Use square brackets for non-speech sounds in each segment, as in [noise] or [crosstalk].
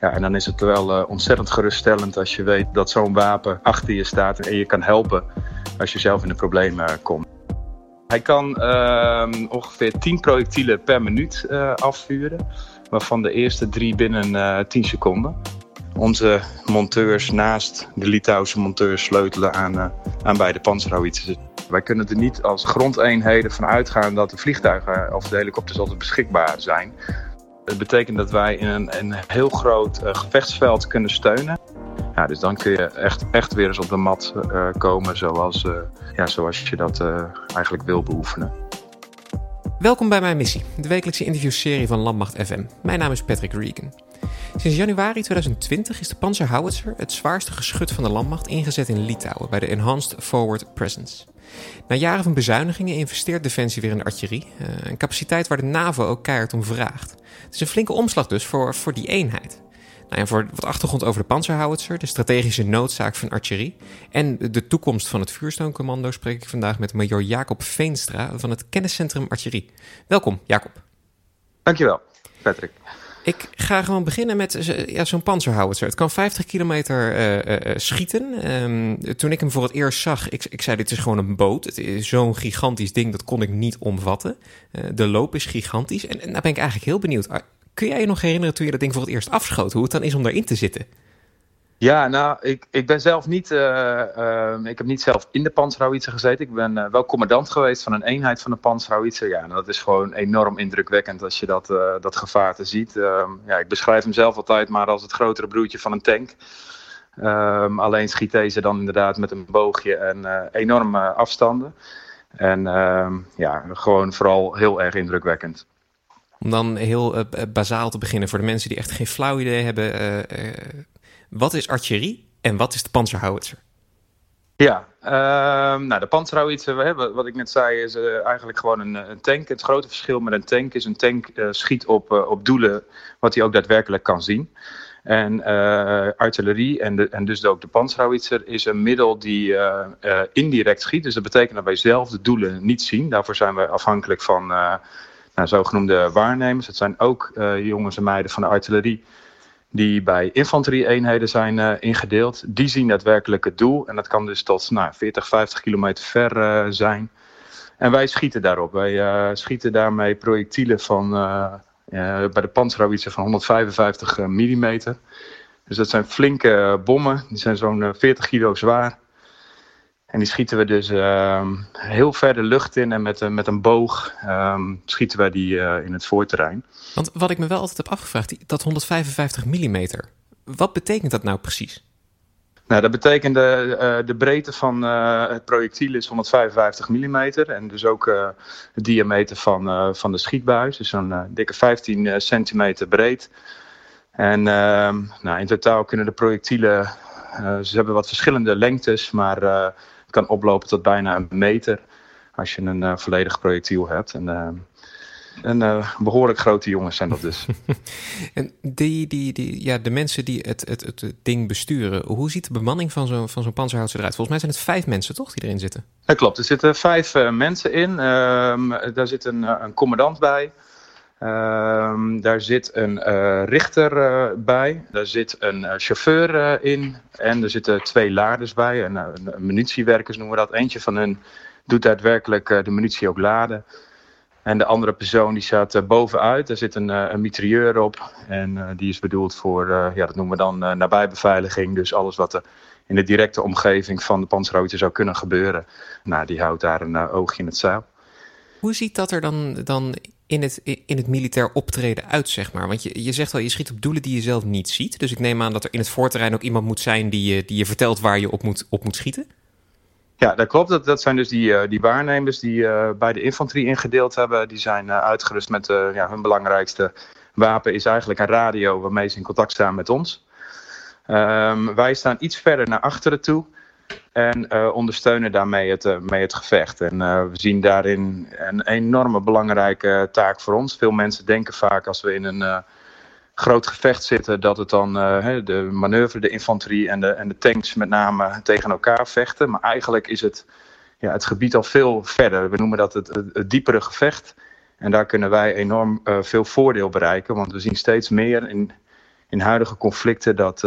Ja, en dan is het wel uh, ontzettend geruststellend als je weet dat zo'n wapen achter je staat en je kan helpen als je zelf in de problemen komt. Hij kan uh, ongeveer 10 projectielen per minuut uh, afvuren, waarvan de eerste drie binnen uh, 10 seconden. Onze monteurs naast de Litouwse monteurs sleutelen aan, aan beide panzerhouwitsers. Wij kunnen er niet als grondeenheden van uitgaan dat de vliegtuigen of de helikopters altijd beschikbaar zijn. Het betekent dat wij in een, een heel groot uh, gevechtsveld kunnen steunen. Ja, dus dan kun je echt, echt weer eens op de mat uh, komen zoals, uh, ja, zoals je dat eigenlijk wil beoefenen. Welkom bij Mijn Missie, de wekelijkse interviewserie van Landmacht FM. Mijn naam is Patrick Regan. Sinds januari 2020 is de Panzerhowitzer, het zwaarste geschut van de landmacht, ingezet in Litouwen bij de Enhanced Forward Presence. Na jaren van bezuinigingen investeert Defensie weer in de artillerie, een capaciteit waar de NAVO ook keihard om vraagt. Het is een flinke omslag dus voor, voor die eenheid. Nou, en voor wat achtergrond over de Panzerhowitzer, de strategische noodzaak van artillerie en de toekomst van het vuurstooncommando spreek ik vandaag met major Jacob Veenstra van het Kenniscentrum Artillerie. Welkom, Jacob. Dankjewel, Patrick. Ik ga gewoon beginnen met ja, zo'n panzerhowitzer. Het kan 50 kilometer uh, uh, schieten. Um, toen ik hem voor het eerst zag, ik, ik zei dit is gewoon een boot. Het is zo'n gigantisch ding, dat kon ik niet omvatten. De loop is gigantisch. En, daar ben ik eigenlijk heel benieuwd. Kun jij je nog herinneren toen je dat ding voor het eerst afschoot? Hoe het dan is om daarin te zitten? Ja, nou, ik, ik ben zelf niet, uh, uh, ik heb niet zelf in de Panzerhowitzer gezeten. Ik ben uh, wel commandant geweest van een eenheid van de Panzerhowitzer. Ja, en dat is gewoon enorm indrukwekkend als je dat, dat gevaarte ziet. Ehm, ja, ik beschrijf hem zelf altijd maar als het grotere broertje van een tank. Um, alleen schiet deze dan inderdaad met een boogje en enorme afstanden. En ehm, ja, gewoon vooral heel erg indrukwekkend. Om dan heel bazaal te beginnen voor de mensen die echt geen flauw idee hebben wat is artillerie en wat is de panzerhowitzer? Ja, uh, nou de panzerhowitzer, hebben, wat ik net zei, is uh, eigenlijk gewoon een, een, tank. Het grote verschil met een tank is een tank uh, schiet op, op doelen wat hij ook daadwerkelijk kan zien. En artillerie en, en dus ook de panzerhowitzer is een middel die indirect schiet. Dus dat betekent dat wij zelf de doelen niet zien. Daarvoor zijn we afhankelijk van nou, zogenoemde waarnemers. Het zijn ook jongens en meiden van de artillerie die bij infanterie-eenheden zijn uh, ingedeeld. Die zien daadwerkelijk het doel. En dat kan dus tot nou, 40, 50 kilometer ver uh, zijn. En wij schieten daarop. Wij uh, schieten daarmee projectielen van, bij de panzerhowitzer van 155 mm. Dus dat zijn flinke bommen. Die zijn zo'n 40 kilo zwaar. En die schieten we dus uh, heel ver de lucht in en met, uh, met een boog um, schieten wij die uh, in het voorterrein. Want wat ik me wel altijd heb afgevraagd, dat 155 mm, wat betekent dat nou precies? Nou, dat betekent de, de breedte van het projectiel is 155 mm en dus ook de diameter van, van de schietbuis. Dus zo'n dikke 15 centimeter breed. En ehm, nou, in totaal kunnen de projectielen, ze hebben wat verschillende lengtes, maar kan oplopen tot bijna een meter als je een uh, volledig projectiel hebt. En, uh, en uh, behoorlijk grote jongens zijn dat dus. [laughs] en die, die, die, ja, de mensen die het, het, het, ding besturen, hoe ziet de bemanning van zo'n van zo'n eruit? Volgens mij zijn het vijf mensen toch die erin zitten? Dat klopt, er zitten vijf mensen in. Ehm, daar zit een, een commandant bij. Um, daar zit een uh, richter uh, bij, daar zit een uh, chauffeur in en er zitten twee laaders bij, en, munitiewerkers noemen we dat. Eentje van hen doet daadwerkelijk de munitie ook laden. En de andere persoon die staat bovenuit, daar zit een, een mitrailleur op en die is bedoeld voor, ja dat noemen we dan nabijbeveiliging. Dus alles wat er in de directe omgeving van de panzerhouter zou kunnen gebeuren, nou die houdt daar een oogje in het zeil. Hoe ziet dat er dan, dan in het, in het militair optreden uit, zeg maar? Want je, je zegt wel, je schiet op doelen die je zelf niet ziet. Dus ik neem aan dat er in het voorterrein ook iemand moet zijn die je, die je vertelt waar je op moet, op moet schieten. Ja, dat klopt. Dat, dat zijn dus die, uh, die waarnemers die uh, bij de infanterie ingedeeld hebben. Die zijn uh, uitgerust met ja, hun belangrijkste wapen is eigenlijk een radio waarmee ze in contact staan met ons. Um, wij staan iets verder naar achteren toe. En uh, ondersteunen daarmee het, mee het gevecht. En uh, we zien daarin een enorme belangrijke taak voor ons. Veel mensen denken vaak als we in een groot gevecht zitten, dat het dan de manoeuvre, de infanterie en de, en de tanks met name tegen elkaar vechten. Maar eigenlijk is het, ja, het gebied al veel verder. We noemen dat het, het, het diepere gevecht. En daar kunnen wij enorm veel voordeel bereiken. Want we zien steeds meer in, in huidige conflicten dat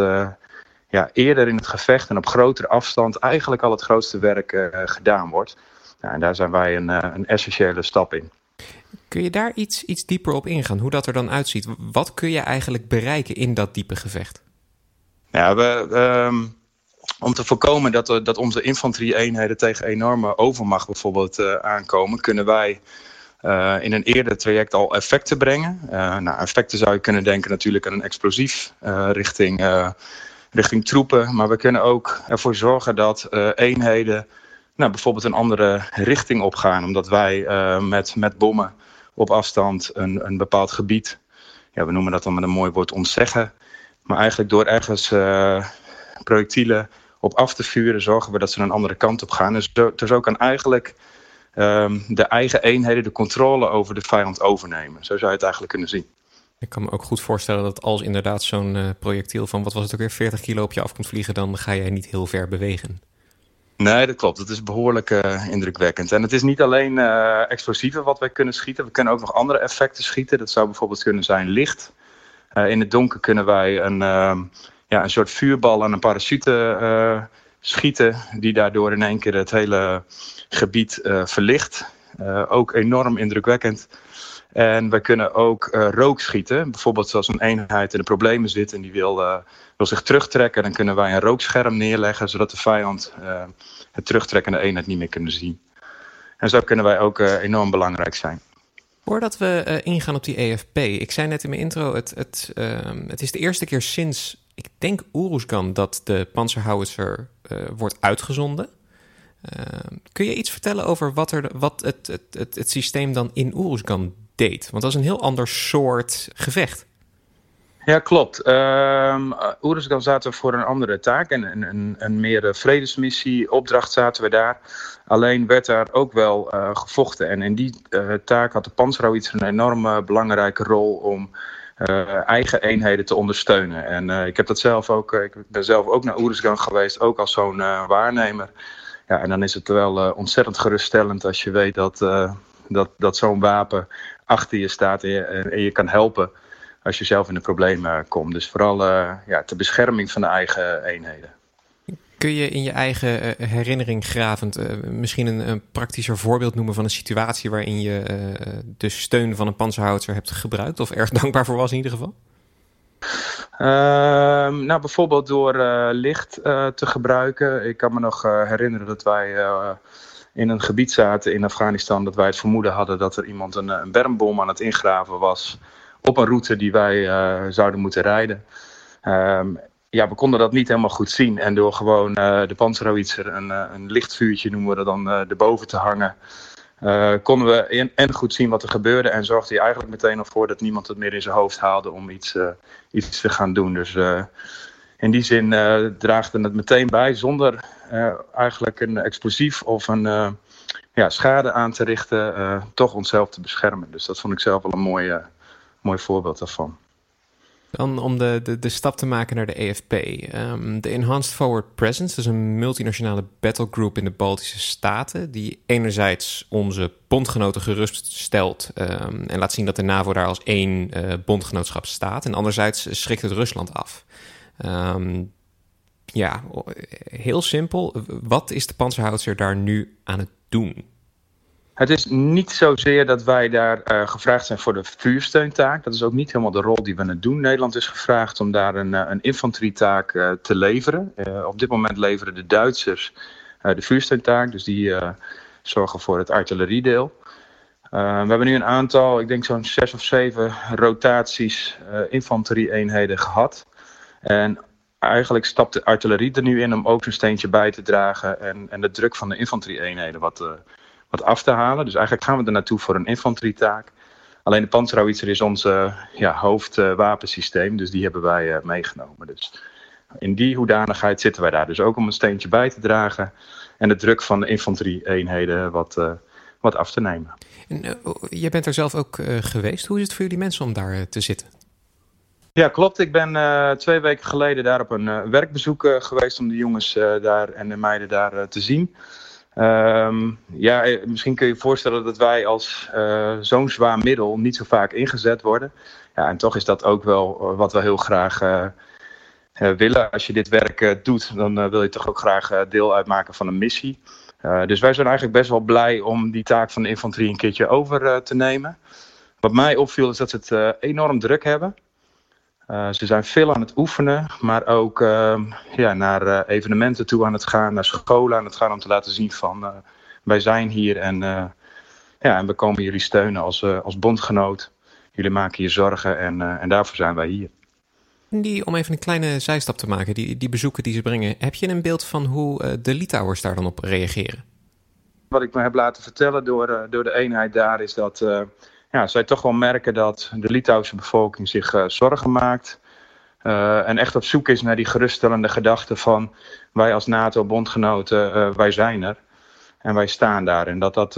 ja, eerder in het gevecht en op grotere afstand eigenlijk al het grootste werk gedaan wordt. En daar zijn wij een, een essentiële stap in. Kun je daar iets, iets dieper op ingaan, hoe dat er dan uitziet? Wat kun je eigenlijk bereiken in dat diepe gevecht? Ja, we, ehm, om te voorkomen dat, dat onze infanterie-eenheden tegen enorme overmacht bijvoorbeeld uh, aankomen, kunnen wij uh, in een eerder traject al effecten brengen. Uh, nou, effecten zou je kunnen denken natuurlijk aan een explosief richting, richting troepen. Maar we kunnen ook ervoor zorgen dat eenheden nou, bijvoorbeeld een andere richting opgaan. Omdat wij met, met bommen op afstand een, een bepaald gebied, ja, we noemen dat dan met een mooi woord ontzeggen. Maar eigenlijk door ergens projectielen op af te vuren, zorgen we dat ze een andere kant op gaan. Dus, ook kan eigenlijk um, de eigen eenheden de controle over de vijand overnemen. Zo zou je het eigenlijk kunnen zien. Ik kan me ook goed voorstellen dat als inderdaad zo'n uh, projectiel van, wat was het ook weer, 40 kilo op je af komt vliegen, dan ga jij niet heel ver bewegen. Nee, dat klopt. Het is behoorlijk uh, indrukwekkend. En het is niet alleen uh, explosieven wat wij kunnen schieten. We kunnen ook nog andere effecten schieten. Dat zou bijvoorbeeld kunnen zijn licht. in het donker kunnen wij een, ehm, ja, een soort vuurbal en een parachute schieten. Die daardoor in één keer het hele gebied verlicht. Ook enorm indrukwekkend. En we kunnen ook rook schieten. Bijvoorbeeld als een eenheid in de problemen zit en die wil, wil zich terugtrekken. Dan kunnen wij een rookscherm neerleggen zodat de vijand het terugtrekkende eenheid niet meer kunnen zien. En zo kunnen wij ook enorm belangrijk zijn. Voordat we ingaan op die EFP, ik zei net in mijn intro, het, het, ehm, het is de eerste keer sinds ik denk Oeruzgan dat de Panzerhowitzer wordt uitgezonden. Uh, kun je iets vertellen over wat, er, wat het, het, het, het systeem dan in Oeruzgan deed? Want dat is een heel ander soort gevecht. Ja, klopt. Um, zaten we voor een andere taak. En een, een, een meer vredesmissie, opdracht zaten we daar. Alleen werd daar ook wel uh, gevochten. En in die taak had de Panzerhowitzer een enorme belangrijke rol om eigen eenheden te ondersteunen. En ik heb dat zelf ook, ik ben zelf ook naar Oeruzgan geweest, ook als zo'n waarnemer. Ja, en dan is het wel ontzettend geruststellend als je weet dat, dat, dat zo'n wapen achter je staat en je, en je, kan helpen als je zelf in de problemen komt. Dus vooral ja, ter bescherming van de eigen eenheden. Kun je in je eigen uh, herinnering gravend uh, misschien een, een, praktischer voorbeeld noemen van een situatie waarin je uh, de steun van een panzerhouder hebt gebruikt of erg [laughs] dankbaar voor was in ieder geval? Ehm, nou, bijvoorbeeld door licht te gebruiken. Ik kan me nog herinneren dat wij in een gebied zaten in Afghanistan dat wij het vermoeden hadden dat er iemand een, een bermbom aan het ingraven was op een route die wij zouden moeten rijden. Um, ja, we konden dat niet helemaal goed zien. En door gewoon uh, de Panzerhowitzer een, een lichtvuurtje, noemen we dat dan, uh, erboven te hangen... konden we in, en goed zien wat er gebeurde. En zorgde hij eigenlijk meteen al voor dat niemand het meer in zijn hoofd haalde om iets, iets te gaan doen. Dus in die zin draagde het meteen bij, zonder eigenlijk een explosief of een ja, schade aan te richten, toch onszelf te beschermen. Dus dat vond ik zelf wel een mooi, mooi voorbeeld daarvan. Dan om de, de, stap te maken naar de EFP. Um, de Enhanced Forward Presence is een multinationale battlegroup in de Baltische Staten. Die enerzijds onze bondgenoten geruststelt um, en laat zien dat de NAVO daar als één bondgenootschap staat. En anderzijds schrikt het Rusland af. Um, ja, heel simpel. Wat is de Panzerhouder daar nu aan het doen? Het is niet zozeer dat wij daar uh, gevraagd zijn voor de vuursteuntaak. Dat is ook niet helemaal de rol die we het doen. Nederland is gevraagd om daar een, uh, een infanterietaak uh, te leveren. op dit moment leveren de Duitsers de vuursteuntaak. Dus die zorgen voor het artilleriedeel. we hebben nu een aantal, ik denk zo'n zes of zeven rotaties infanterie-eenheden gehad. En eigenlijk stapt de artillerie er nu in om ook zijn steentje bij te dragen. En, en de druk van de infanterie-eenheden wat wat af te halen. Dus eigenlijk gaan we er naartoe voor een infanterietaak. Alleen de Panzerhowitzer is ons ja, hoofdwapensysteem, dus die hebben wij uh, meegenomen. Dus in die hoedanigheid zitten wij daar dus ook om een steentje bij te dragen en de druk van de infanterie-eenheden wat, wat af te nemen. En, je bent er zelf ook geweest. Hoe is het voor jullie mensen om daar te zitten? Ja, klopt. Ik ben twee weken geleden daar op een werkbezoek geweest om de jongens daar en de meiden daar te zien. Um, ja, eh, misschien kun je je voorstellen dat wij als zo'n zwaar middel niet zo vaak ingezet worden. Ja, en toch is dat ook wel wat we heel graag willen. Als je dit werk doet, dan wil je toch ook graag deel uitmaken van een missie. dus wij zijn eigenlijk best wel blij om die taak van de infanterie een keertje over te nemen. Wat mij opviel is dat ze het enorm druk hebben. Uh, ze zijn veel aan het oefenen, maar ook uh, ja, naar uh, evenementen toe aan het gaan, naar scholen aan het gaan om te laten zien van wij zijn hier en, ja, en we komen jullie steunen als, als bondgenoot. Jullie maken je zorgen en, en daarvoor zijn wij hier. Die, om even een kleine zijstap te maken, die, die bezoeken die ze brengen, heb je een beeld van hoe de Litouwers daar dan op reageren? Wat ik me heb laten vertellen door, door de eenheid daar is dat ja, zij toch wel merken dat de Litouwse bevolking zich uh, zorgen maakt. Uh, en echt op zoek is naar die geruststellende gedachte van wij als NATO-bondgenoten, uh, wij zijn er. En wij staan daar. En dat dat,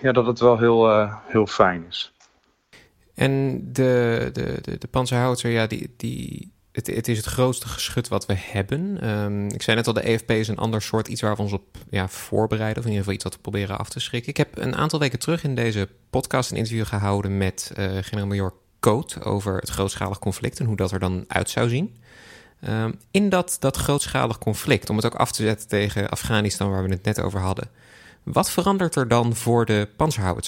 ja, dat het wel heel, heel fijn is. En de, de, de, de panzerhouder, ja, die, die, het, het, is het grootste geschut wat we hebben. Um, ik zei net al, de EFP is een ander soort iets waar we ons op ja, voorbereiden. Of in ieder geval iets wat we proberen af te schrikken. Ik heb een aantal weken terug in deze podcast een interview gehouden met uh, generaal-major Coat over het grootschalig conflict en hoe dat er dan uit zou zien. Um, in dat, dat grootschalig conflict, om het ook af te zetten tegen Afghanistan, waar we het net over hadden. Wat verandert er dan voor de panzerhouwer?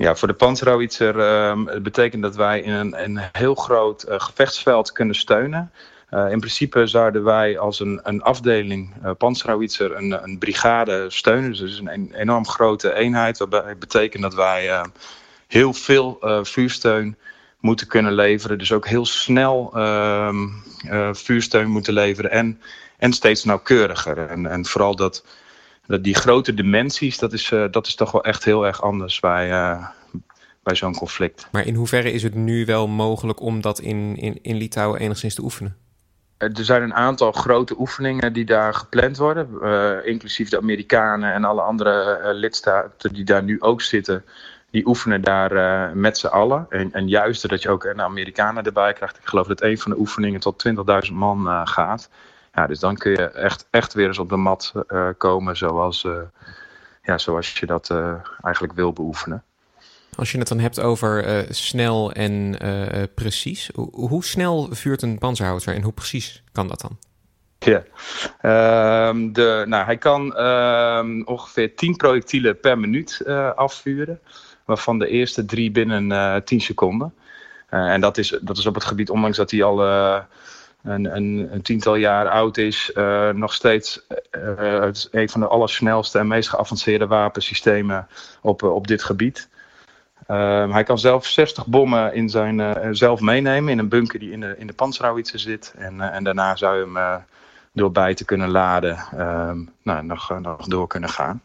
Ja, voor de Panzerhauwitzer uh, betekent dat wij in een, een heel groot uh, gevechtsveld kunnen steunen. Uh, in principe zouden wij als een, een afdeling uh, een, een brigade steunen. Dus een, een enorm grote eenheid. Waarbij betekent dat wij heel veel vuursteun moeten kunnen leveren. Dus ook heel snel ehm, vuursteun moeten leveren. En, en steeds nauwkeuriger. En, en vooral dat die grote dimensies, dat is, uh, dat is toch wel echt heel erg anders bij, uh, bij zo'n conflict. Maar in hoeverre is het nu wel mogelijk om dat in, in, in Litouwen enigszins te oefenen? Er zijn een aantal grote oefeningen die daar gepland worden, uh, inclusief de Amerikanen en alle andere lidstaten die daar nu ook zitten. Die oefenen daar met z'n allen. En, en juist dat je ook een Amerikanen erbij krijgt. Ik geloof dat een van de oefeningen tot 20.000 man gaat. Dus dan kun je echt, echt weer eens op de mat uh, komen zoals, uh, ja, zoals je dat uh, eigenlijk wil beoefenen. Als je het dan hebt over snel en precies, hoe, hoe snel vuurt een panzerhouder en hoe precies kan dat dan? Ja, um, de, nou, hij kan um, ongeveer 10 projectielen per minuut afvuren, waarvan de eerste drie binnen 10 seconden. en dat is, dat is op het gebied, ondanks dat hij al een, een, tiental jaar oud is, uh, nog steeds is een van de allersnelste en meest geavanceerde wapensystemen op, op dit gebied. Uh, hij kan zelf 60 bommen in zijn, zelf meenemen in een bunker die in de, in de zit. En, en daarna zou hem door bij te kunnen laden ehm, nou, nog, nog door kunnen gaan.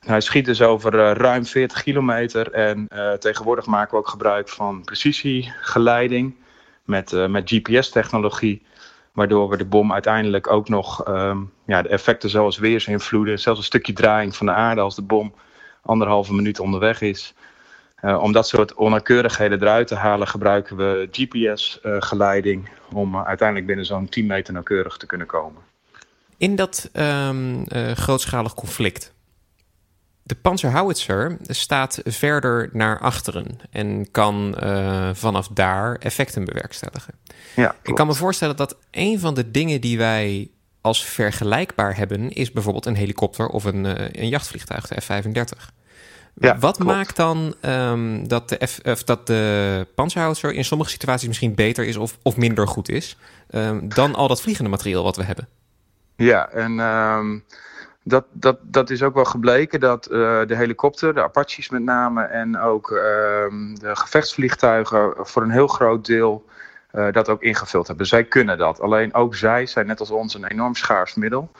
Hij schiet dus over ruim 40 kilometer en tegenwoordig maken we ook gebruik van precisiegeleiding met, uh, met GPS-technologie. Waardoor we de bom uiteindelijk ook nog um, ja, de effecten zoals weersinvloeden, zelfs een stukje draaiing van de aarde als de bom anderhalve minuut onderweg is. Uh, om dat soort onnauwkeurigheden eruit te halen, gebruiken we GPS-geleiding om uiteindelijk binnen zo'n 10 meter nauwkeurig te kunnen komen. In dat um, grootschalig conflict, de panzerhowitzer staat verder naar achteren en kan uh, vanaf daar effecten bewerkstelligen. Ja, ik kan me voorstellen dat een van de dingen die wij als vergelijkbaar hebben, is bijvoorbeeld een helikopter of een, uh, een jachtvliegtuig, de F-35. Ja, Wat klopt. maakt dan um, dat, de F, of dat de panzerhouder in sommige situaties misschien beter is of, of minder goed is um, dan al dat vliegende materiaal wat we hebben? Ja, en um, dat, dat, dat is ook wel gebleken dat uh, de helikopter, de Apaches met name, en ook uh, de gevechtsvliegtuigen voor een heel groot deel uh, dat ook ingevuld hebben. Zij kunnen dat. Alleen ook zij zijn net als ons een enorm schaars middel.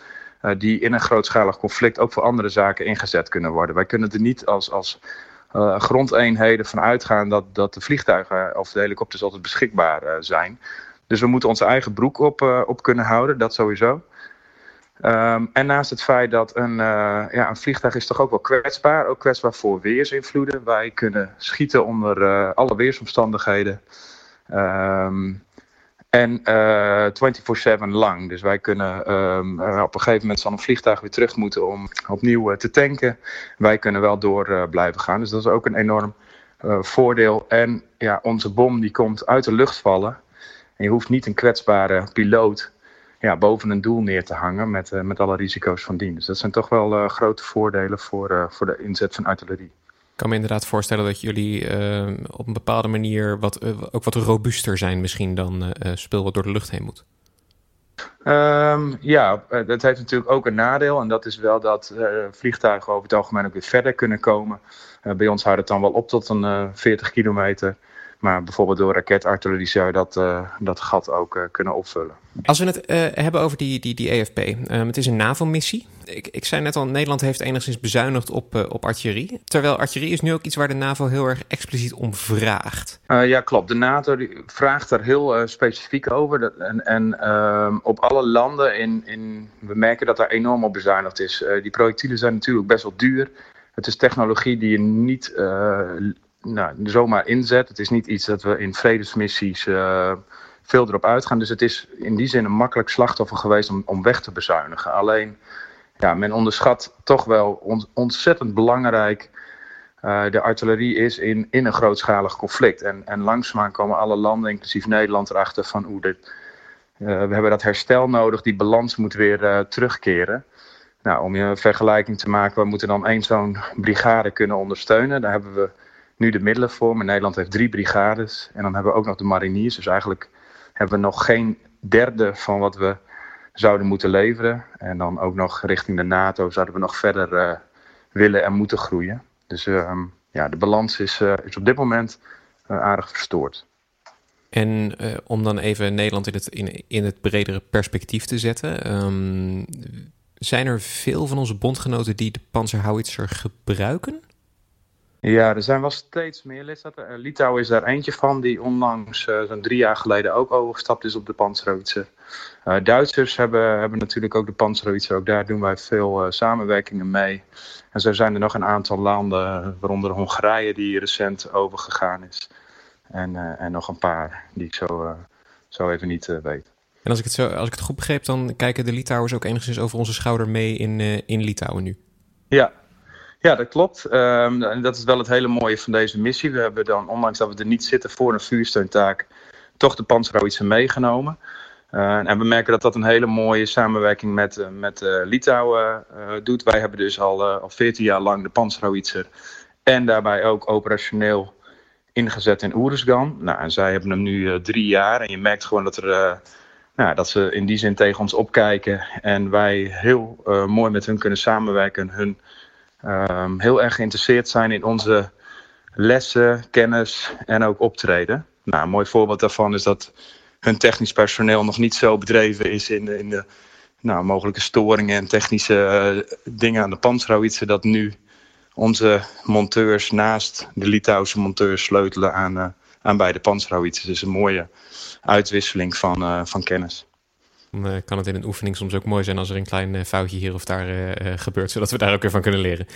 die in een grootschalig conflict ook voor andere zaken ingezet kunnen worden. Wij kunnen er niet als, als grondeenheden van uitgaan dat, dat de vliegtuigen of de helikopters altijd beschikbaar zijn. Dus we moeten onze eigen broek op, op kunnen houden, dat sowieso. Um, en naast het feit dat een, uh, ja, een vliegtuig is toch ook wel kwetsbaar, ook kwetsbaar voor weersinvloeden. Wij kunnen schieten onder uh, alle weersomstandigheden. Um, en uh, eh, 24-7 lang. Dus wij kunnen um, op een gegeven moment zal een vliegtuig weer terug moeten om opnieuw te tanken. Wij kunnen wel door blijven gaan. Dus dat is ook een enorm voordeel. En ja, onze bom die komt uit de lucht vallen. En je hoeft niet een kwetsbare piloot ja, boven een doel neer te hangen met, met alle risico's van dien. Dus dat zijn toch wel grote voordelen voor, voor de inzet van artillerie. Ik kan me inderdaad voorstellen dat jullie op een bepaalde manier wat, ook wat robuuster zijn misschien dan spul wat door de lucht heen moet. Um, ja, eh, dat heeft natuurlijk ook een nadeel. En dat is wel dat uh, vliegtuigen over het algemeen ook weer verder kunnen komen. Uh, bij ons houdt het dan wel op tot een uh, 40 kilometer. Maar bijvoorbeeld door raketartillerie zou je dat, uh, dat gat ook uh, kunnen opvullen. Als we het uh, hebben over die, die, die EFP. Um, het is een NAVO-missie. Ik, ik zei net al, Nederland heeft enigszins bezuinigd op, op artillerie. Terwijl artillerie is nu ook iets waar de NAVO heel erg expliciet om vraagt. ja, klopt. De NATO die vraagt er heel specifiek over. En, en ehm, op alle landen, in, in, we merken dat daar enorm op bezuinigd is. die projectielen zijn natuurlijk best wel duur. Het is technologie die je niet nou, zomaar inzet. Het is niet iets dat we in vredesmissies uh, veel erop uitgaan. Dus het is in die zin een makkelijk slachtoffer geweest om, om weg te bezuinigen. Alleen, ja, men onderschat toch wel on, ontzettend belangrijk uh, de artillerie is in, in een grootschalig conflict. En, en langzaamaan komen alle landen, inclusief Nederland, erachter van hoe dit, uh, we hebben dat herstel nodig. Die balans moet weer terugkeren. Nou, om je een vergelijking te maken, we moeten dan één zo'n brigade kunnen ondersteunen. Daar hebben we nu de middelen voor. Maar Nederland heeft drie brigades. En dan hebben we ook nog de mariniers. Dus eigenlijk hebben we nog geen derde van wat we zouden moeten leveren. En dan ook nog richting de NATO zouden we nog verder uh, willen en moeten groeien. Dus uh, ja, de balans is, uh, is op dit moment uh, aardig verstoord. En om dan even Nederland in het, in, in het bredere perspectief te zetten. Um, zijn er veel van onze bondgenoten die de Panzerhowitzer gebruiken? Ja, er zijn wel steeds meer lidstaten. Uh, Litouwen is daar eentje van, die onlangs uh, zo'n drie jaar geleden ook overgestapt is op de Panzerhowitzer. Uh, Duitsers hebben, hebben natuurlijk ook de Panzerhowitzer, ook daar doen wij veel samenwerkingen mee. En zo zijn er nog een aantal landen, waaronder Hongarije, die recent overgegaan is. En, en nog een paar die ik zo, zo even niet weet. En als ik, het zo, als ik het goed begreep, dan kijken de Litouwers ook enigszins over onze schouder mee in, in Litouwen nu. Ja, ja, dat klopt. Um, en dat is wel het hele mooie van deze missie. We hebben dan, ondanks dat we er niet zitten voor een vuursteuntaak, toch de Panzerhowitzer meegenomen. Uh, en we merken dat dat een hele mooie samenwerking met, uh, met uh, Litouwen doet. Wij hebben dus al, al 14 jaar lang de Panzerhowitzer en daarbij ook operationeel ingezet in Oeruzgan. Nou, en zij hebben hem nu drie jaar en je merkt gewoon dat er... Nou, dat ze in die zin tegen ons opkijken en wij heel mooi met hun kunnen samenwerken. Hun um, heel erg geïnteresseerd zijn in onze lessen, kennis en ook optreden. Nou, een mooi voorbeeld daarvan is dat hun technisch personeel nog niet zo bedreven is in de, in de nou, mogelijke storingen en technische uh, dingen aan de panzerhouwitsen, dat nu onze monteurs naast de Litouwse monteurs sleutelen aan, uh, aan beide panzerhouwitsen. Dus een mooie uitwisseling van, uh, van kennis. Dan uh, kan het in een oefening soms ook mooi zijn als er een klein uh, foutje hier of daar uh, gebeurt, zodat we daar ook weer van kunnen leren.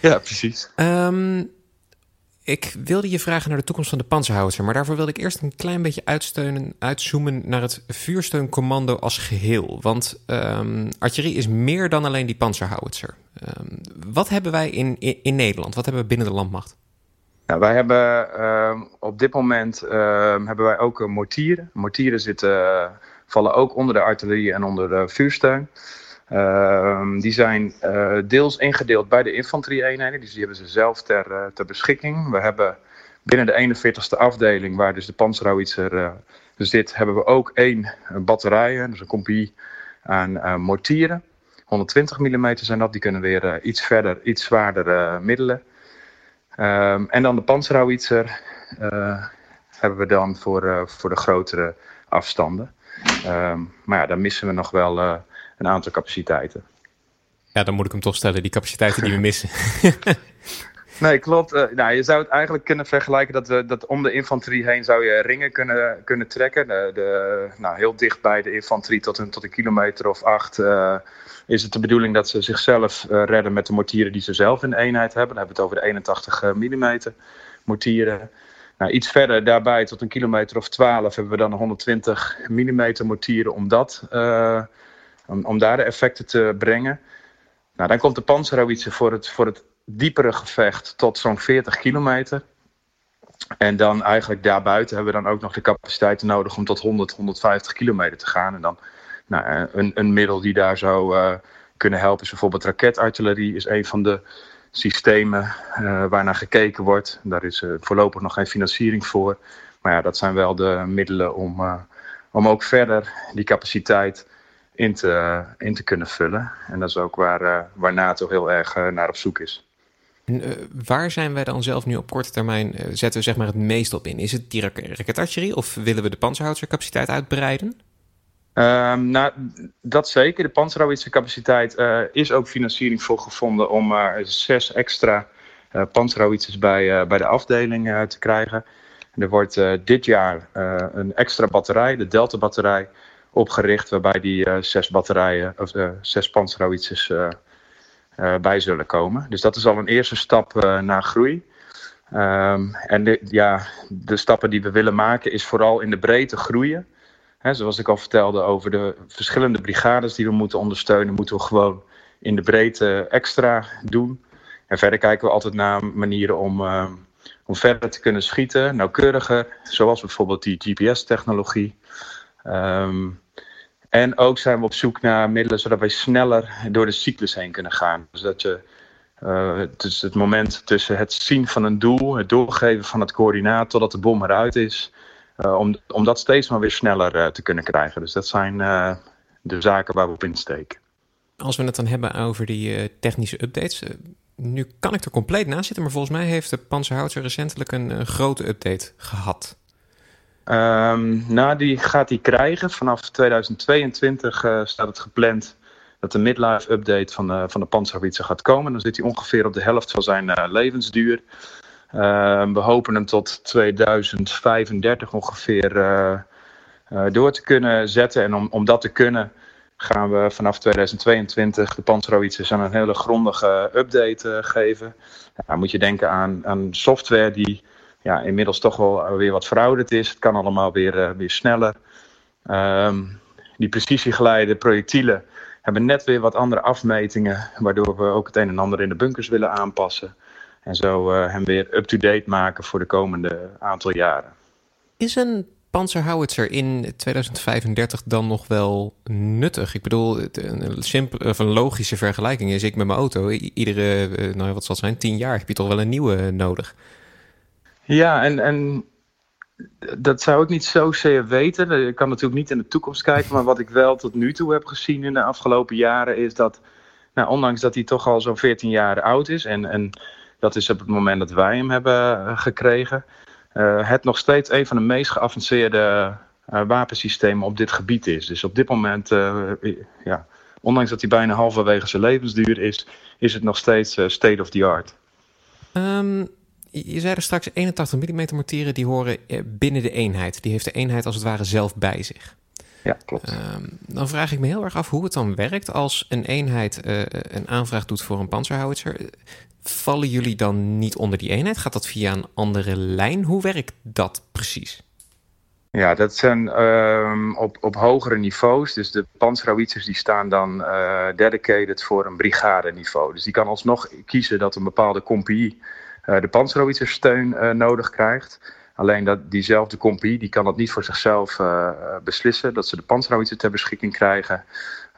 Ja, precies. Um, ik wilde je vragen naar de toekomst van de panzerhouder, maar daarvoor wilde ik eerst een klein beetje uitsteunen, uitzoomen naar het vuursteuncommando als geheel. Want um, artillerie is meer dan alleen die panzerhouder. Um, wat hebben wij in, in, in, Nederland? Wat hebben we binnen de landmacht? Nou, wij hebben op dit moment hebben wij ook mortieren. Mortieren zitten vallen ook onder de artillerie en onder de vuursteun. Uh, die zijn uh, deels ingedeeld bij de infanterie-eenheden, dus die hebben ze zelf ter, uh, ter beschikking. We hebben binnen de 41ste afdeling, waar dus de panzerhouwitzer zit, hebben we ook één batterij, dus een compagnie aan mortieren. 120 mm zijn dat, die kunnen weer iets verder, iets zwaardere middelen. Um, en dan de panzerhouwitzer hebben we dan voor, voor de grotere afstanden. Um, maar ja, dan missen we nog wel uh, een aantal capaciteiten. Ja, dan moet ik hem toch stellen, die capaciteiten die we [laughs] missen. [laughs] nee, klopt. Uh, nou, je zou het eigenlijk kunnen vergelijken dat, we, dat om de infanterie heen zou je ringen kunnen, kunnen trekken. De, de, nou, heel dicht bij de infanterie tot een, tot een kilometer of acht uh, is het de bedoeling dat ze zichzelf redden met de mortieren die ze zelf in de eenheid hebben. Dan hebben we het over de 81 mm mortieren. Nou, iets verder daarbij, tot een kilometer of 12, hebben we dan 120 mm mortieren om, dat, uh, om, om, daar de effecten te brengen. Nou, dan komt de panzerhouwitzer voor het, voor het diepere gevecht tot zo'n 40 kilometer. En dan eigenlijk daarbuiten hebben we dan ook nog de capaciteiten nodig om tot 100, 150 kilometer te gaan. En dan nou, een, een middel die daar zou uh, kunnen helpen is bijvoorbeeld raketartillerie, is een van de systemen uh, waarnaar gekeken wordt. Daar is uh, voorlopig nog geen financiering voor. Maar ja, dat zijn wel de middelen om, om ook verder die capaciteit in te, in te kunnen vullen. En dat is ook waar, waar NATO heel erg naar op zoek is. En, waar zijn wij dan zelf nu op korte termijn, zetten we zeg maar het meest op in? Is het die raketartillerie of willen we de panzerhoudercapaciteit uitbreiden? Um, nou, dat zeker. De panzerhouwitsercapaciteit uh, is ook financiering voor gevonden om zes extra uh, bij, bij de afdeling te krijgen. Er wordt dit jaar een extra batterij, de Delta-batterij, opgericht, waarbij die zes batterijen, of zes panzerhouwitsers uh, bij zullen komen. Dus dat is al een eerste stap uh, naar groei. Um, en de, ja, de stappen die we willen maken is vooral in de breedte groeien. He, zoals ik al vertelde over de verschillende brigades die we moeten ondersteunen, moeten we gewoon in de breedte extra doen. En verder kijken we altijd naar manieren om, uh, om verder te kunnen schieten, nauwkeuriger, zoals bijvoorbeeld die GPS-technologie. Um, en ook zijn we op zoek naar middelen zodat wij sneller door de cyclus heen kunnen gaan. Dus dat je uh, dus het moment tussen het zien van een doel, het doorgeven van het coördinaat totdat de bom eruit is, om, om dat steeds maar weer sneller uh, te kunnen krijgen. Dus dat zijn de zaken waar we op insteken. Als we het dan hebben over die technische updates. nu kan ik er compleet naast zitten, maar volgens mij heeft de Panzerhouter recentelijk een grote update gehad. Um, nou, die gaat hij krijgen. Vanaf 2022 uh, staat het gepland dat de midlife update van, uh, van de gaat komen. Dan zit hij ongeveer op de helft van zijn uh, levensduur. Uh, we hopen hem tot 2035 ongeveer door te kunnen zetten. En om, om dat te kunnen gaan we vanaf 2022 de Panzerhauwitzers aan een hele grondige update geven. Ja, moet je denken aan, aan software die ja, inmiddels toch wel weer wat verouderd is. Het kan allemaal weer, weer sneller. Um, die precisiegeleide projectielen hebben net weer wat andere afmetingen, waardoor we ook het een en ander in de bunkers willen aanpassen. En zo uh, hem weer up-to-date maken voor de komende aantal jaren. Is een panzerhouwitzer in 2035 dan nog wel nuttig? Ik bedoel, een, simpele, of een logische vergelijking is ik met mijn auto. Iedere, eh, nou wat zal het zijn, tien jaar heb je toch wel een nieuwe nodig. Ja, en, en dat zou ik niet zozeer weten. Ik kan natuurlijk niet in de toekomst kijken. Maar wat ik wel tot nu toe heb gezien in de afgelopen jaren is dat, nou, ondanks dat hij toch al zo'n 14 jaar oud is. En, en dat is op het moment dat wij hem hebben eh, gekregen. Uh, het nog steeds een van de meest geavanceerde uh, wapensystemen op dit gebied is. Dus op dit moment, ja, ondanks dat hij bijna halverwege zijn levensduur is, is het nog steeds state of the art. Um, je zei er straks 81 mm mortieren die horen eh, binnen de eenheid. Die heeft de eenheid als het ware zelf bij zich. Ja, klopt. Um, dan vraag ik me heel erg af hoe het dan werkt als een eenheid uh, een aanvraag doet voor een panzerhouwer. Vallen jullie dan niet onder die eenheid? Gaat dat via een andere lijn? Hoe werkt dat precies? Ja, dat zijn um, op, op hogere niveaus. Dus de panzerhouwitsers die staan dan uh, dedicated voor een brigade niveau. Dus die kan alsnog kiezen dat een bepaalde compagnie uh, de panzerhouwitzer steun uh, nodig krijgt. Alleen dat diezelfde compagnie die kan dat niet voor zichzelf uh, beslissen, dat ze de panzerhouwitzer ter beschikking krijgen.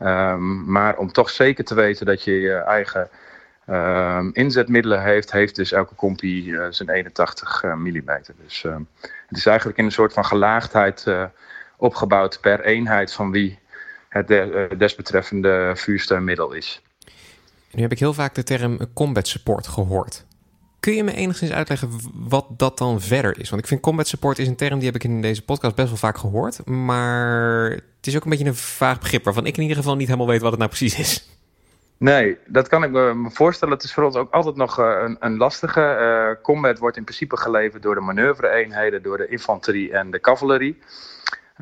Um, maar om toch zeker te weten dat je je eigen um, inzetmiddelen heeft, heeft dus elke compagnie zijn 81 mm. Dus het is eigenlijk in een soort van gelaagdheid opgebouwd per eenheid van wie het de, desbetreffende vuursteunmiddel is. Nu heb ik heel vaak de term combat support gehoord. Kun je me enigszins uitleggen wat dat dan verder is? Want ik vind combat support is een term die heb ik in deze podcast best wel vaak gehoord. Maar het is ook een beetje een vaag begrip waarvan ik in ieder geval niet helemaal weet wat het nou precies is. Nee, dat kan ik me voorstellen. Het is voor ons ook altijd nog eh, een, een lastige. Uh, combat wordt in principe geleverd door de manoeuvre-eenheden, door de infanterie en de cavalerie.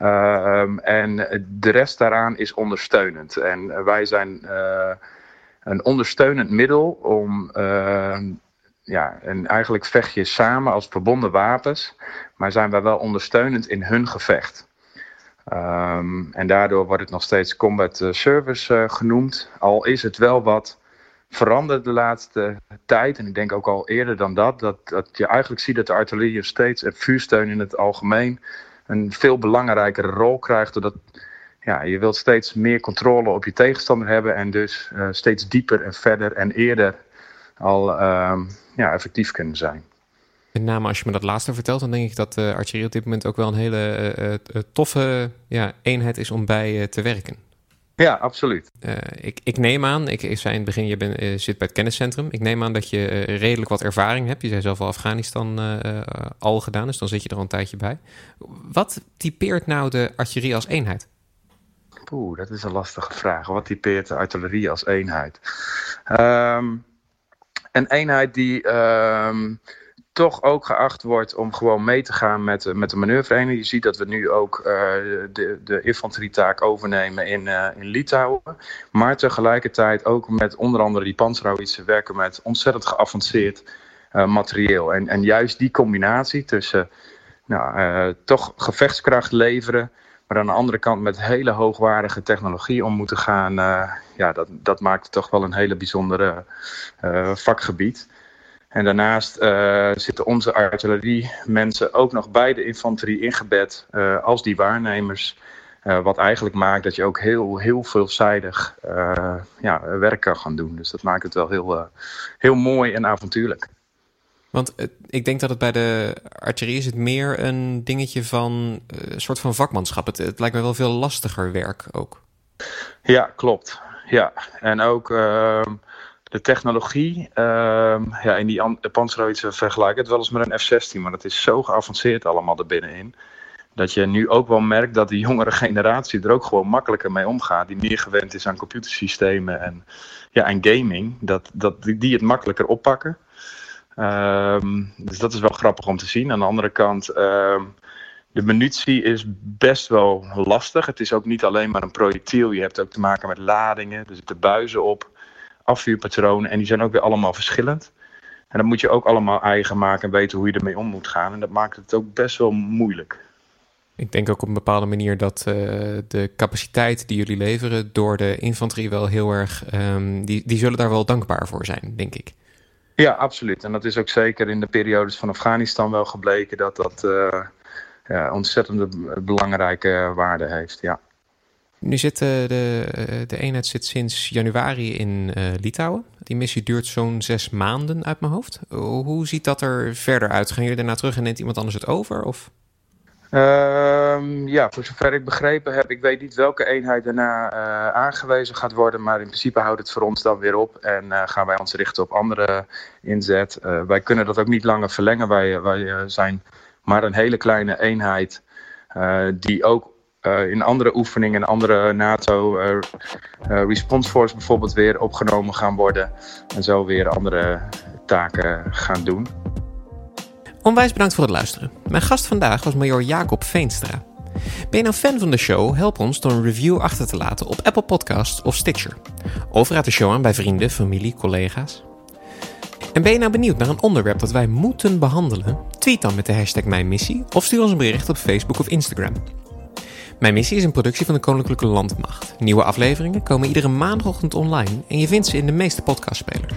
Uh, en de rest daaraan is ondersteunend. En wij zijn uh, een ondersteunend middel om ja, en eigenlijk vecht je samen als verbonden wapens, maar zijn wij wel ondersteunend in hun gevecht. Um, en daardoor wordt het nog steeds combat eh, service uh, genoemd, al is het wel wat veranderd de laatste tijd. En ik denk ook al eerder dan dat. Dat, dat je eigenlijk ziet dat de artillerie steeds en vuursteun in het algemeen een veel belangrijkere rol krijgt. Doordat ja, je wilt steeds meer controle op je tegenstander hebben. En dus uh, steeds dieper en verder en eerder al uh, ja, effectief kunnen zijn. Met name als je me dat laatste vertelt, dan denk ik dat de artillerie op dit moment ook wel een hele uh, toffe ja, eenheid is om bij te werken. Ja, absoluut. Uh, ik, ik, neem aan, ik, ik zei in het begin, je bent, uh, zit bij het kenniscentrum. Ik neem aan dat je uh, redelijk wat ervaring hebt. Je zei zelf al Afghanistan al gedaan, dus dan zit je er al een tijdje bij. Wat typeert nou de artillerie als eenheid? Oeh, dat is een lastige vraag. Wat typeert de artillerie als eenheid? Um, een eenheid die um, toch ook geacht wordt om gewoon mee te gaan met, met de manoeuvrevereniging. Je ziet dat we nu ook uh, de, de infanterietaak overnemen in, uh, in Litouwen. Maar tegelijkertijd ook met onder andere die panzerhouwitsen werken met ontzettend geavanceerd materieel. En, en juist die combinatie tussen nou, toch gevechtskracht leveren... maar aan de andere kant met hele hoogwaardige technologie om moeten gaan... ja, dat, dat maakt het toch wel een hele bijzondere vakgebied. En daarnaast uh, zitten onze artillerie mensen ook nog bij de infanterie ingebed uh, als die waarnemers. Wat eigenlijk maakt dat je ook heel, heel veelzijdig ja, werk kan gaan doen. Dus dat maakt het wel heel, heel mooi en avontuurlijk. Want ik denk dat het bij de artillerie is het meer een dingetje van een soort van vakmanschap. Het, het lijkt me wel veel lastiger werk ook. Ja, klopt. Ja, en ook ehm, de technologie, uh, ja, in die panzerhouwitsen vergelijken het wel eens met een F-16, maar dat is zo geavanceerd allemaal er binnenin. Dat je nu ook wel merkt dat de jongere generatie er ook gewoon makkelijker mee omgaat. Die meer gewend is aan computersystemen en, ja, en gaming. Dat, dat die het makkelijker oppakken. Um, dus dat is wel grappig om te zien. Aan de andere kant, um, de munitie is best wel lastig. Het is ook niet alleen maar een projectiel. Je hebt ook te maken met ladingen. Er zitten buizen op afvuurpatronen. En die zijn ook weer allemaal verschillend. En dat moet je ook allemaal eigen maken en weten hoe je ermee om moet gaan. En dat maakt het ook best wel moeilijk. Ik denk ook op een bepaalde manier dat uh, de capaciteit die jullie leveren door de infanterie wel heel erg. Um, die, die zullen daar wel dankbaar voor zijn, denk ik. Ja, absoluut. En dat is ook zeker in de periodes van Afghanistan wel gebleken dat dat uh, ja, ontzettend belangrijke waarde heeft. Ja. Nu zit de, de, de eenheid zit sinds januari in uh, Litouwen. Die missie duurt zo'n zes maanden uit mijn hoofd. Hoe ziet dat er verder uit? Gaan jullie daarna terug en neemt iemand anders het over? Of? Um, ja, voor zover ik begrepen heb, ik weet niet welke eenheid daarna uh, aangewezen gaat worden, maar in principe houdt het voor ons dan weer op en uh, gaan wij ons richten op andere inzet. Uh, wij kunnen dat ook niet langer verlengen. Wij, wij zijn maar een hele kleine eenheid die ook in andere oefeningen, andere NATO Response Force bijvoorbeeld weer opgenomen gaan worden. En zo weer andere taken gaan doen. Onwijs bedankt voor het luisteren. Mijn gast vandaag was major Jacob Veenstra. Ben je nou fan van de show? Help ons door een review achter te laten op Apple Podcasts of Stitcher. Of raad de show aan bij vrienden, familie, collega's. En ben je nou benieuwd naar een onderwerp dat wij moeten behandelen? Tweet dan met de hashtag Mijn Missie of stuur ons een bericht op Facebook of Instagram. Mijn missie is een productie van de Koninklijke Landmacht. Nieuwe afleveringen komen iedere maandagochtend online en je vindt ze in de meeste podcastspelers.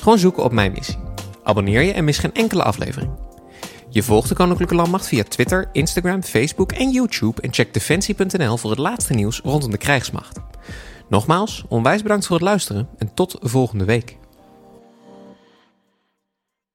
Gewoon zoeken op Mijn Missie. Abonneer je en mis geen enkele aflevering. Je volgt de Koninklijke Landmacht via Twitter, Instagram, Facebook en YouTube en check defensie.nl voor het laatste nieuws rondom de krijgsmacht. Nogmaals, onwijs bedankt voor het luisteren en tot volgende week.